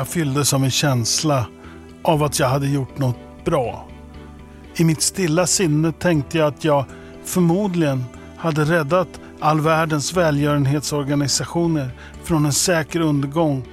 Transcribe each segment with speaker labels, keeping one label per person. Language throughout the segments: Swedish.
Speaker 1: Jag fylldes av en känsla av att jag hade gjort något bra. I mitt stilla sinne tänkte jag att jag förmodligen hade räddat all världens välgörenhetsorganisationer från en säker undergång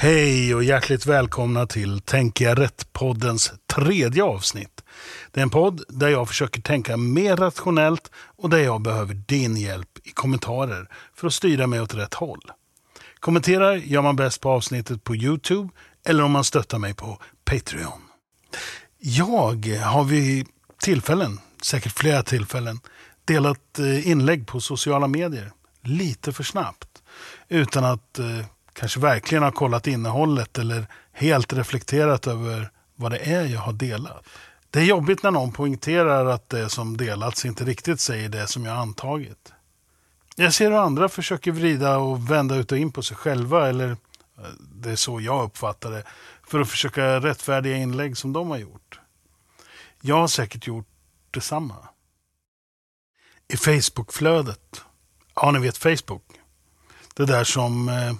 Speaker 1: Hej och hjärtligt välkomna till Tänker jag rätt-poddens tredje avsnitt. Det är en podd där jag försöker tänka mer rationellt och där jag behöver din hjälp i kommentarer för att styra mig åt rätt håll. Kommenterar gör man bäst på avsnittet på Youtube eller om man stöttar mig på Patreon. Jag har vid tillfällen, säkert flera tillfällen, delat eh, inlägg på sociala medier lite för snabbt. Utan att eh, kanske verkligen har kollat innehållet eller helt reflekterat över vad det är jag har delat. Det är jobbigt när någon poängterar att det som delats inte riktigt säger det som jag antagit. Jag ser hur andra försöker vrida och vända ut och in på sig själva, eller eh, det är så jag uppfattar det, för att försöka rättfärdiga inlägg som de har gjort. Jag har säkert gjort detsamma. I Facebookflödet, ja ni vet Facebook, det där som eh,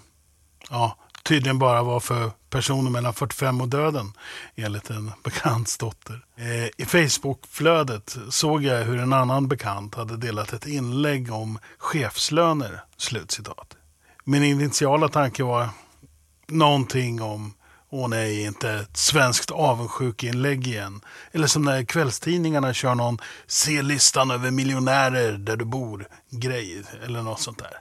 Speaker 1: ja, tydligen bara var för personer mellan 45 och döden, enligt en bekants dotter. Eh, I Facebookflödet såg jag hur en annan bekant hade delat ett inlägg om chefslöner. Slutcitat. Min initiala tanke var någonting om Åh nej, inte ett svenskt avundsjukinlägg igen. Eller som när kvällstidningarna kör någon Se listan över miljonärer där du bor-grej. Eller något sånt där.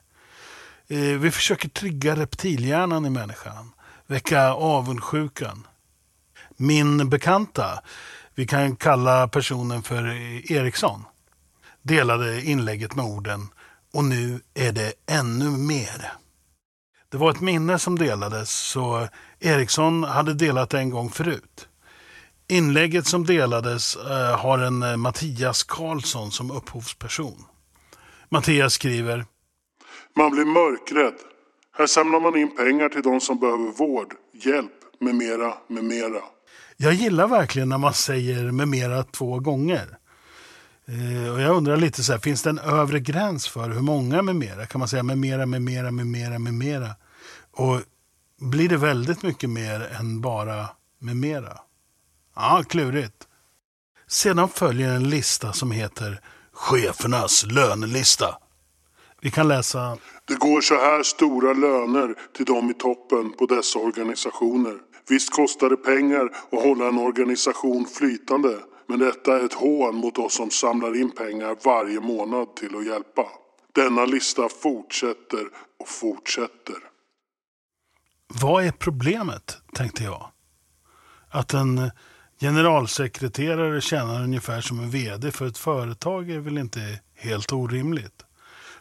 Speaker 1: Eh, vi försöker trigga reptilhjärnan i människan. Väcka avundsjukan. Min bekanta, vi kan kalla personen för Eriksson, delade inlägget med orden och nu är det ännu mer. Det var ett minne som delades, så Eriksson hade delat det en gång förut. Inlägget som delades eh, har en eh, Mattias Karlsson som upphovsperson. Mattias skriver
Speaker 2: man blir mörkrädd. Här samlar man in pengar till de som behöver vård, hjälp med mera, med mera.
Speaker 1: Jag gillar verkligen när man säger med mera två gånger. Eh, och jag undrar lite så här, finns det en övre gräns för hur många med mera? Kan man säga med mera, med mera, med mera, med mera? Och blir det väldigt mycket mer än bara med mera? Ja, klurigt. Sedan följer en lista som heter Chefernas lönelista. Vi kan läsa
Speaker 2: Det går så här stora löner till de i toppen på dessa organisationer. Visst kostar det pengar att hålla en organisation flytande. Men detta är ett hån mot oss som samlar in pengar varje månad till att hjälpa. Denna lista fortsätter och fortsätter.
Speaker 1: Vad är problemet, tänkte jag. Att en generalsekreterare tjänar ungefär som en vd för ett företag är väl inte helt orimligt.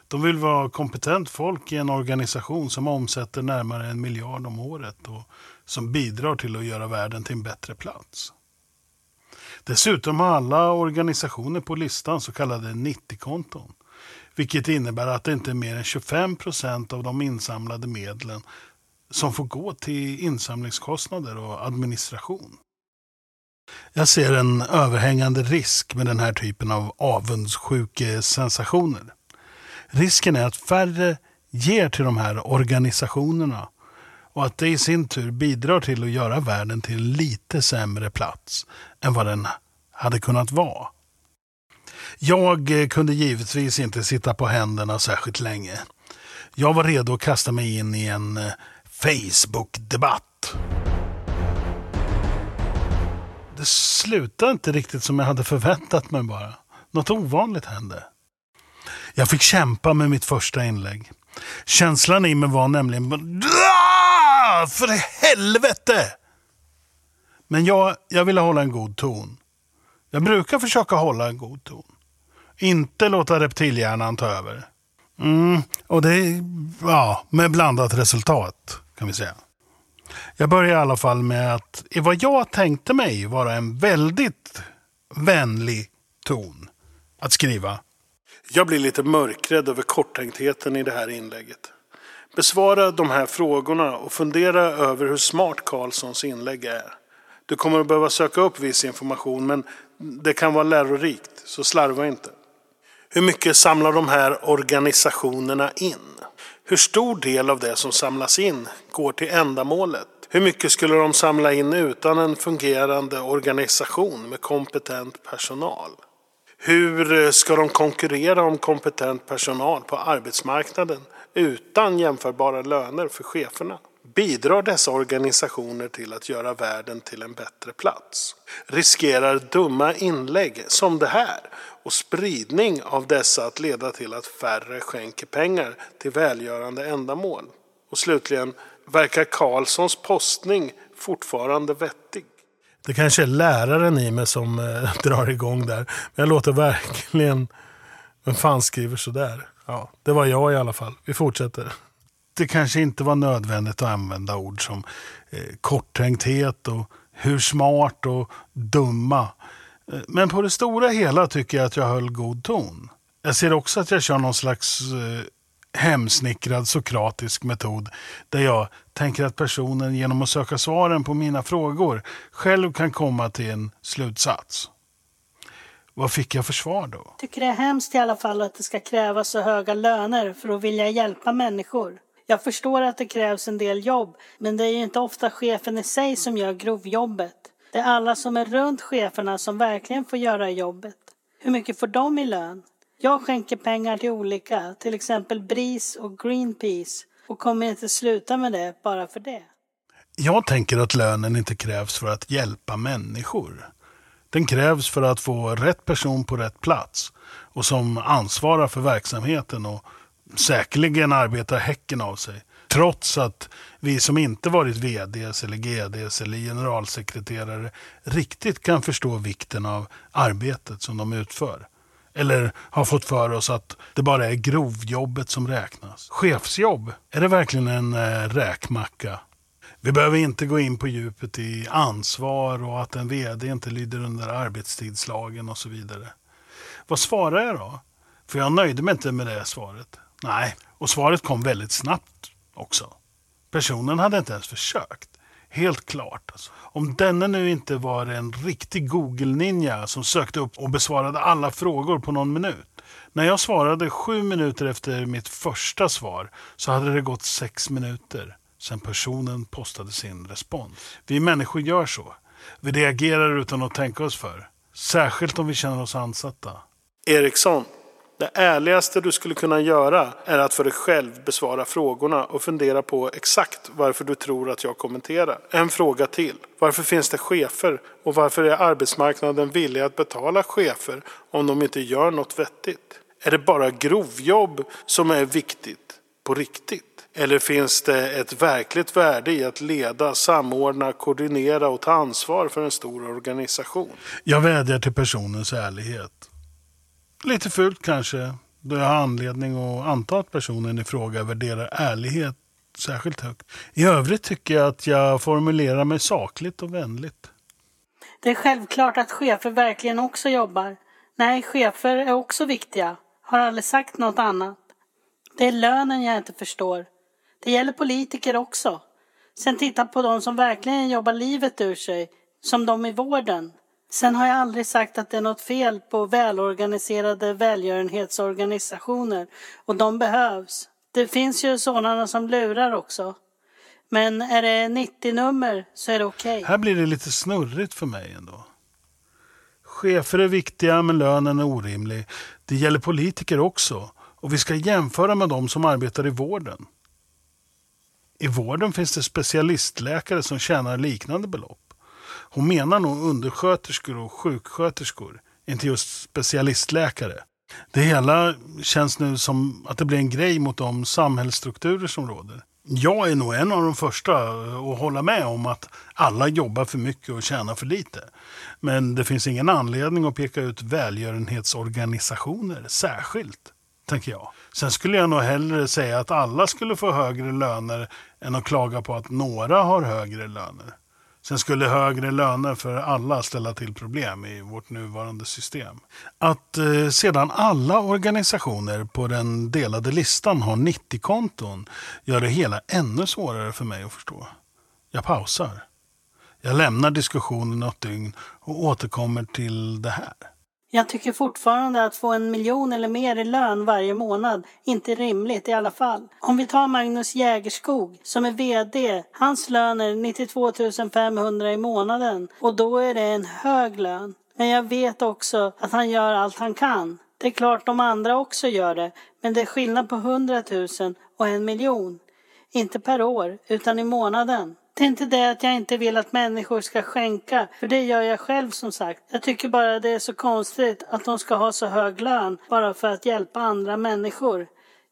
Speaker 1: De vill vara kompetent folk i en organisation som omsätter närmare en miljard om året och som bidrar till att göra världen till en bättre plats. Dessutom har alla organisationer på listan så kallade 90-konton. Vilket innebär att det inte är mer än 25 procent av de insamlade medlen som får gå till insamlingskostnader och administration. Jag ser en överhängande risk med den här typen av avundsjukesensationer. Risken är att färre ger till de här organisationerna och att det i sin tur bidrar till att göra världen till en lite sämre plats än vad den hade kunnat vara. Jag eh, kunde givetvis inte sitta på händerna särskilt länge. Jag var redo att kasta mig in i en eh, Facebook-debatt. Det slutade inte riktigt som jag hade förväntat mig bara. Något ovanligt hände. Jag fick kämpa med mitt första inlägg. Känslan i mig var nämligen för helvete! Men jag, jag ville hålla en god ton. Jag brukar försöka hålla en god ton. Inte låta reptilhjärnan ta över. Mm, och det, ja, med blandat resultat kan vi säga. Jag börjar i alla fall med att i vad jag tänkte mig vara en väldigt vänlig ton att skriva. Jag blir lite mörkrädd över korttänktheten i det här inlägget. Besvara de här frågorna och fundera över hur smart Karlssons inlägg är. Du kommer att behöva söka upp viss information men det kan vara lärorikt, så slarva inte. Hur mycket samlar de här organisationerna in? Hur stor del av det som samlas in går till ändamålet? Hur mycket skulle de samla in utan en fungerande organisation med kompetent personal? Hur eh, ska de konkurrera om kompetent personal på arbetsmarknaden utan jämförbara löner för cheferna? Bidrar dessa organisationer till att göra världen till en bättre plats? Riskerar dumma inlägg som det här och spridning av dessa att leda till att färre skänker pengar till välgörande ändamål? Och slutligen, verkar Karlssons postning fortfarande vettig? Det kanske är läraren i mig som eh, drar igång där. Men jag låter verkligen... Vem fan skriver sådär? Ja, det var jag i alla fall. Vi fortsätter. Det kanske inte var nödvändigt att använda ord som eh, korttänkthet och hur smart och dumma. Eh, Men på det stora hela tycker jag att jag höll god ton. Jag ser också att jag kör någon slags eh, hemsnickrad sokratisk metod där jag tänker att personen genom att söka svaren på mina frågor själv kan komma till en slutsats. Vad fick jag för svar då?
Speaker 3: Tycker det är hemskt i alla fall att det ska krävas så höga löner för att vilja hjälpa människor. Jag förstår att det krävs en del jobb, men det är ju inte ofta chefen i sig som gör grovjobbet. Det är alla som är runt cheferna som verkligen får göra jobbet. Hur mycket får de i lön? Jag skänker pengar till olika, till exempel BRIS och Greenpeace och kommer inte sluta med det bara för det.
Speaker 1: Jag tänker att lönen inte krävs för att hjälpa människor. Den krävs för att få rätt person på rätt plats och som ansvarar för verksamheten och säkerligen arbetar häcken av sig. Trots att vi som inte varit VDs eller GDs eller generalsekreterare riktigt kan förstå vikten av arbetet som de utför. Eller har fått för oss att det bara är grovjobbet som räknas. Chefsjobb, är det verkligen en eh, räkmacka? Vi behöver inte gå in på djupet i ansvar och att en VD inte lyder under arbetstidslagen och så vidare. Vad svarar jag då? För jag nöjde mig inte med det svaret. Nej, och svaret kom väldigt snabbt också. Personen hade inte ens försökt. Helt klart. Alltså. Om denne nu inte var en riktig Google-ninja som sökte upp och besvarade alla frågor på någon minut. När jag svarade sju minuter efter mitt första svar så hade det gått sex minuter sedan personen postade sin respons. Vi människor gör så. Vi reagerar utan att tänka oss för. Särskilt om vi känner oss ansatta. Eriksson, det ärligaste du skulle kunna göra är att för dig själv besvara frågorna och fundera på exakt varför du tror att jag kommenterar. En fråga till. Varför finns det chefer och varför är arbetsmarknaden villig att betala chefer om de inte gör något vettigt? Är det bara grovjobb som är viktigt på riktigt? Eller finns det ett verkligt värde i att leda, samordna, koordinera och ta ansvar för en stor organisation? Jag vädjar till personens ärlighet. Lite fult kanske, då jag har anledning att anta att personen i fråga värderar ärlighet särskilt högt. I övrigt tycker jag att jag formulerar mig sakligt och vänligt.
Speaker 3: Det är självklart att chefer verkligen också jobbar. Nej, chefer är också viktiga. Har aldrig sagt något annat. Det är lönen jag inte förstår. Det gäller politiker också. Sen titta på de som verkligen jobbar livet ur sig, som de i vården. Sen har jag aldrig sagt att det är något fel på välorganiserade välgörenhetsorganisationer och de behövs. Det finns ju sådana som lurar också. Men är det 90-nummer så är det okej.
Speaker 1: Här blir det lite snurrigt för mig ändå. Chefer är viktiga men lönen är orimlig. Det gäller politiker också. Och vi ska jämföra med de som arbetar i vården. I vården finns det specialistläkare som tjänar liknande belopp. Hon menar nog undersköterskor och sjuksköterskor, inte just specialistläkare. Det hela känns nu som att det blir en grej mot de samhällsstrukturer som råder. Jag är nog en av de första att hålla med om att alla jobbar för mycket och tjänar för lite. Men det finns ingen anledning att peka ut välgörenhetsorganisationer särskilt. tänker jag. Sen skulle jag nog hellre säga att alla skulle få högre löner än att klaga på att några har högre löner. Sen skulle högre löner för alla ställa till problem i vårt nuvarande system. Att eh, sedan alla organisationer på den delade listan har 90-konton gör det hela ännu svårare för mig att förstå. Jag pausar. Jag lämnar diskussionen något dygn och återkommer till det här.
Speaker 3: Jag tycker fortfarande att få en miljon eller mer i lön varje månad inte är rimligt i alla fall. Om vi tar Magnus Jägerskog som är VD. Hans lön är 92 500 i månaden och då är det en hög lön. Men jag vet också att han gör allt han kan. Det är klart de andra också gör det, men det är skillnad på 100 000 och en miljon. Inte per år, utan i månaden. Det är inte det att jag inte vill att människor ska skänka, för det gör jag själv som sagt. Jag tycker bara det är så konstigt att de ska ha så hög lön bara för att hjälpa andra människor.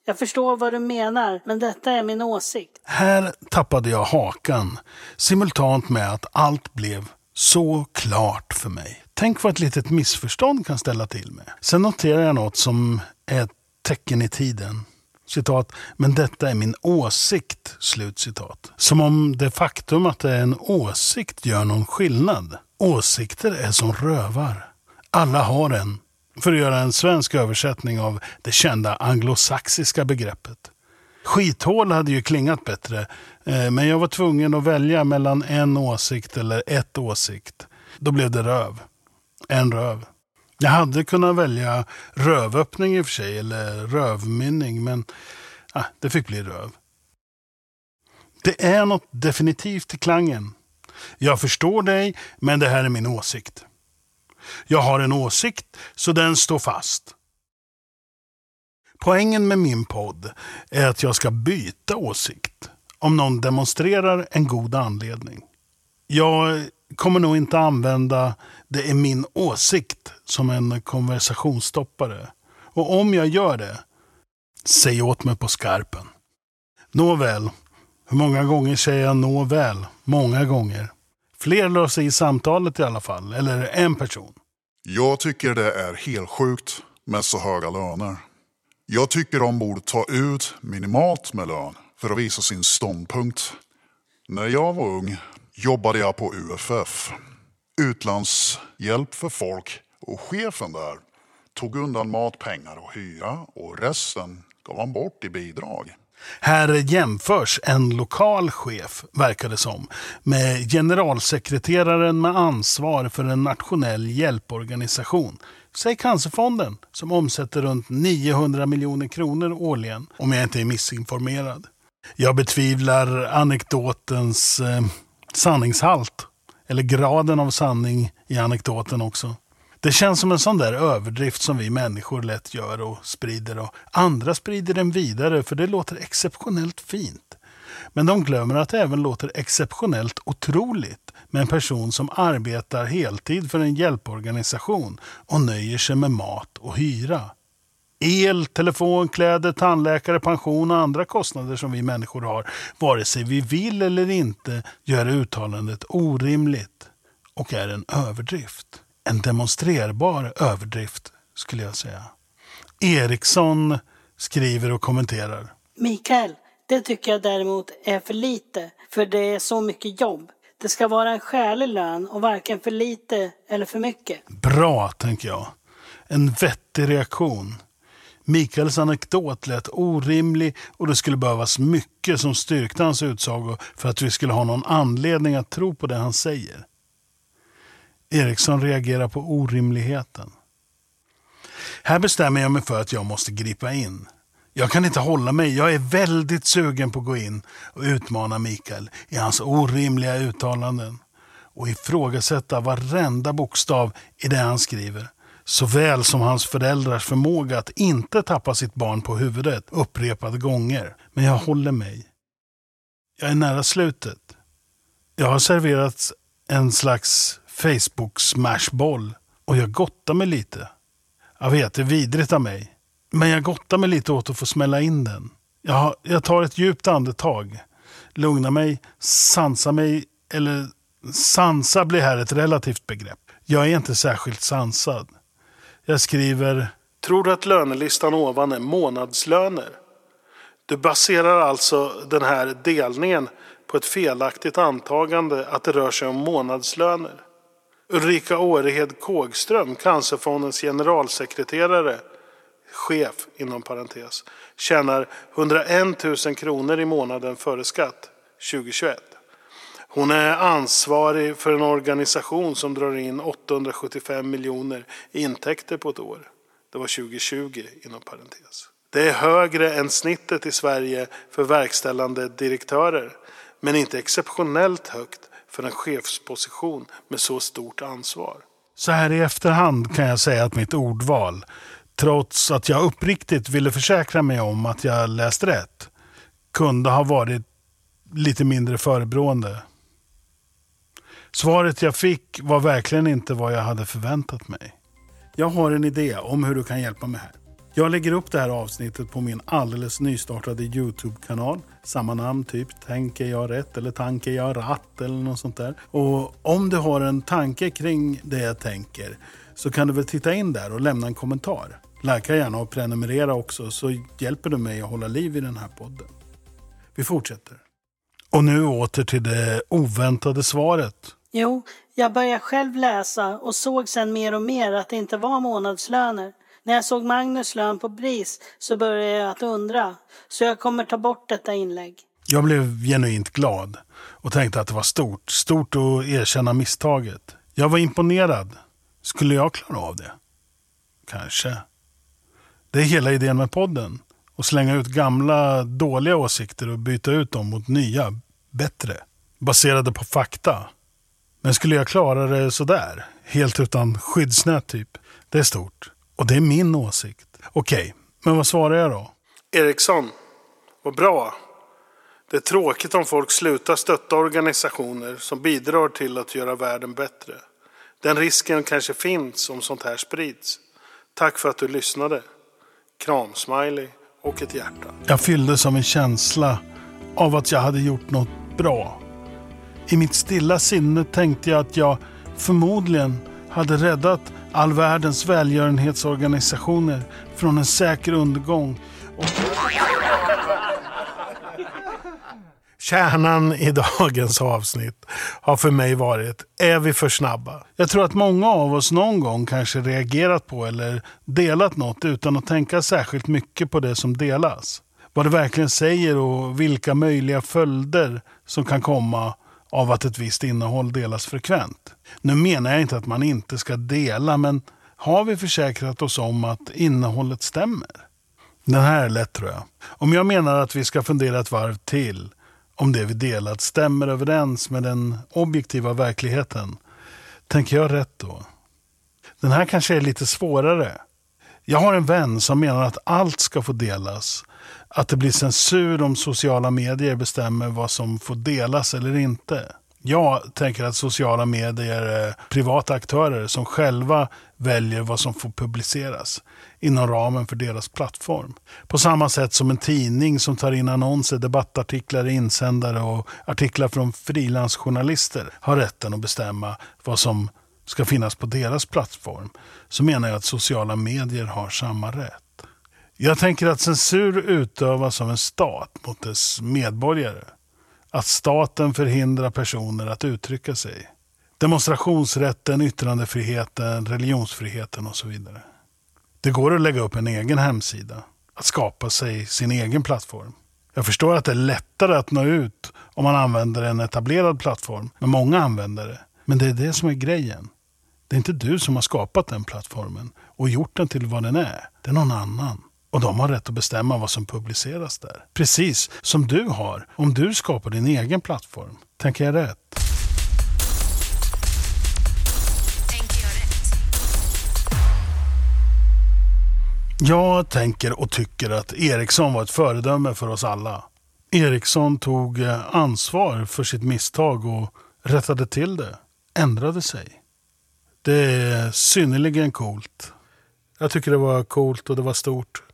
Speaker 3: Jag förstår vad du menar, men detta är min åsikt.
Speaker 1: Här tappade jag hakan simultant med att allt blev så klart för mig. Tänk vad ett litet missförstånd kan ställa till med. Sen noterar jag något som är ett tecken i tiden. Citat, men detta är min åsikt. Slutcitat. Som om det faktum att det är en åsikt gör någon skillnad. Åsikter är som rövar. Alla har en. För att göra en svensk översättning av det kända anglosaxiska begreppet. Skithål hade ju klingat bättre, eh, men jag var tvungen att välja mellan en åsikt eller ett åsikt. Då blev det röv. En röv. Jag hade kunnat välja rövöppning i och för sig, eller rövmynning, men ah, det fick bli röv. Det är något definitivt i klangen. Jag förstår dig, men det här är min åsikt. Jag har en åsikt, så den står fast. Poängen med min podd är att jag ska byta åsikt om någon demonstrerar en god anledning. Jag kommer nog inte använda det är min åsikt som en konversationsstoppare. Och om jag gör det, säg åt mig på skarpen. Nåväl, hur många gånger säger jag nåväl? Många gånger. Fler lade sig i samtalet i alla fall, eller en person.
Speaker 4: Jag tycker det är helt sjukt med så höga löner. Jag tycker de borde ta ut minimalt med lön för att visa sin ståndpunkt. När jag var ung jobbade jag på UFF, utlandshjälp för folk och chefen där tog undan matpengar och hyra och resten gav han bort i bidrag.
Speaker 1: Här jämförs en lokal chef, verkar det som, med generalsekreteraren med ansvar för en nationell hjälporganisation. Säg Cancerfonden, som omsätter runt 900 miljoner kronor årligen, om jag inte är missinformerad. Jag betvivlar anekdotens eh, sanningshalt, eller graden av sanning i anekdoten också. Det känns som en sån där överdrift som vi människor lätt gör och sprider. Och andra sprider den vidare för det låter exceptionellt fint. Men de glömmer att det även låter exceptionellt otroligt med en person som arbetar heltid för en hjälporganisation och nöjer sig med mat och hyra. El, telefon, kläder, tandläkare, pension och andra kostnader som vi människor har, vare sig vi vill eller inte, gör uttalandet orimligt och är en överdrift. En demonstrerbar överdrift, skulle jag säga. Eriksson skriver och kommenterar.
Speaker 3: Mikael, det tycker jag däremot är för lite, för det är så mycket jobb. Det ska vara en skälig lön och varken för lite eller för mycket.
Speaker 1: Bra, tänker jag. En vettig reaktion. Mikaels anekdot lät orimlig och det skulle behövas mycket som styrkte hans utsago för att vi skulle ha någon anledning att tro på det han säger. Eriksson reagerar på orimligheten. Här bestämmer jag mig för att jag måste gripa in. Jag kan inte hålla mig. Jag är väldigt sugen på att gå in och utmana Mikael i hans orimliga uttalanden och ifrågasätta varenda bokstav i det han skriver. Såväl som hans föräldrars förmåga att inte tappa sitt barn på huvudet upprepade gånger. Men jag håller mig. Jag är nära slutet. Jag har serverats en slags Facebook-smashboll och jag gottar mig lite. Jag vet, det är vidrigt av mig. Men jag gottar mig lite åt att få smälla in den. Jag, jag tar ett djupt andetag, lugnar mig, sansar mig, eller sansa blir här ett relativt begrepp. Jag är inte särskilt sansad. Jag skriver Tror du att lönelistan ovan är månadslöner? Du baserar alltså den här delningen på ett felaktigt antagande att det rör sig om månadslöner. Ulrika Årehed Kågström, Cancerfondens generalsekreterare, chef inom parentes, tjänar 101 000 kronor i månaden före skatt 2021. Hon är ansvarig för en organisation som drar in 875 miljoner i intäkter på ett år. Det var 2020 inom parentes. Det är högre än snittet i Sverige för verkställande direktörer, men inte exceptionellt högt för en chefsposition med så stort ansvar. Så här i efterhand kan jag säga att mitt ordval, trots att jag uppriktigt ville försäkra mig om att jag läst rätt, kunde ha varit lite mindre förebrående. Svaret jag fick var verkligen inte vad jag hade förväntat mig. Jag har en idé om hur du kan hjälpa mig här. Jag lägger upp det här avsnittet på min alldeles nystartade YouTube-kanal. Samma namn typ, Tänker jag rätt eller Tanker jag ratt eller något sånt där. Och om du har en tanke kring det jag tänker så kan du väl titta in där och lämna en kommentar. Lajka gärna och prenumerera också så hjälper du mig att hålla liv i den här podden. Vi fortsätter. Och nu åter till det oväntade svaret.
Speaker 3: Jo, jag började själv läsa och såg sen mer och mer att det inte var månadslöner. När jag såg Magnus lön på BRIS så började jag att undra. Så jag kommer ta bort detta inlägg.
Speaker 1: Jag blev genuint glad och tänkte att det var stort. Stort att erkänna misstaget. Jag var imponerad. Skulle jag klara av det? Kanske. Det är hela idén med podden. Att slänga ut gamla dåliga åsikter och byta ut dem mot nya, bättre. Baserade på fakta. Men skulle jag klara det sådär? Helt utan skyddsnät typ? Det är stort. Och det är min åsikt. Okej, men vad svarar jag då? Eriksson, vad bra. Det är tråkigt om folk slutar stötta organisationer som bidrar till att göra världen bättre. Den risken kanske finns om sånt här sprids. Tack för att du lyssnade. Kramsmiley och ett hjärta. Jag fylldes av en känsla av att jag hade gjort något bra. I mitt stilla sinne tänkte jag att jag förmodligen hade räddat all världens välgörenhetsorganisationer från en säker undergång. Och... Kärnan i dagens avsnitt har för mig varit, är vi för snabba? Jag tror att många av oss någon gång kanske reagerat på eller delat något utan att tänka särskilt mycket på det som delas. Vad det verkligen säger och vilka möjliga följder som kan komma av att ett visst innehåll delas frekvent. Nu menar jag inte att man inte ska dela, men har vi försäkrat oss om att innehållet stämmer? Den här är lätt tror jag. Om jag menar att vi ska fundera ett varv till om det vi delat stämmer överens med den objektiva verkligheten, tänker jag rätt då? Den här kanske är lite svårare. Jag har en vän som menar att allt ska få delas. Att det blir censur om sociala medier bestämmer vad som får delas eller inte. Jag tänker att sociala medier är privata aktörer som själva väljer vad som får publiceras inom ramen för deras plattform. På samma sätt som en tidning som tar in annonser, debattartiklar, insändare och artiklar från frilansjournalister har rätten att bestämma vad som ska finnas på deras plattform, så menar jag att sociala medier har samma rätt. Jag tänker att censur utövas av en stat mot dess medborgare. Att staten förhindrar personer att uttrycka sig. Demonstrationsrätten, yttrandefriheten, religionsfriheten och så vidare. Det går att lägga upp en egen hemsida. Att skapa sig sin egen plattform. Jag förstår att det är lättare att nå ut om man använder en etablerad plattform med många användare. Men det är det som är grejen. Det är inte du som har skapat den plattformen och gjort den till vad den är. Det är någon annan. Och de har rätt att bestämma vad som publiceras där. Precis som du har om du skapar din egen plattform. Tänker jag rätt?
Speaker 5: Tänker jag rätt?
Speaker 1: Jag tänker och tycker att Ericsson var ett föredöme för oss alla. Ericsson tog eh, ansvar för sitt misstag och rättade till det. Ändrade sig. Det är synnerligen coolt. Jag tycker det var coolt och det var stort.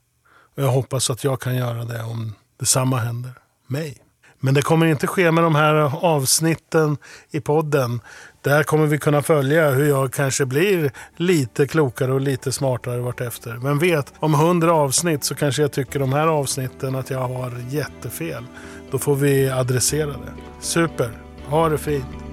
Speaker 1: Och jag hoppas att jag kan göra det om detsamma händer mig. Men det kommer inte ske med de här avsnitten i podden. Där kommer vi kunna följa hur jag kanske blir lite klokare och lite smartare vartefter. Vem vet, om hundra avsnitt så kanske jag tycker de här avsnitten att jag har jättefel. Då får vi adressera det. Super, ha det fint.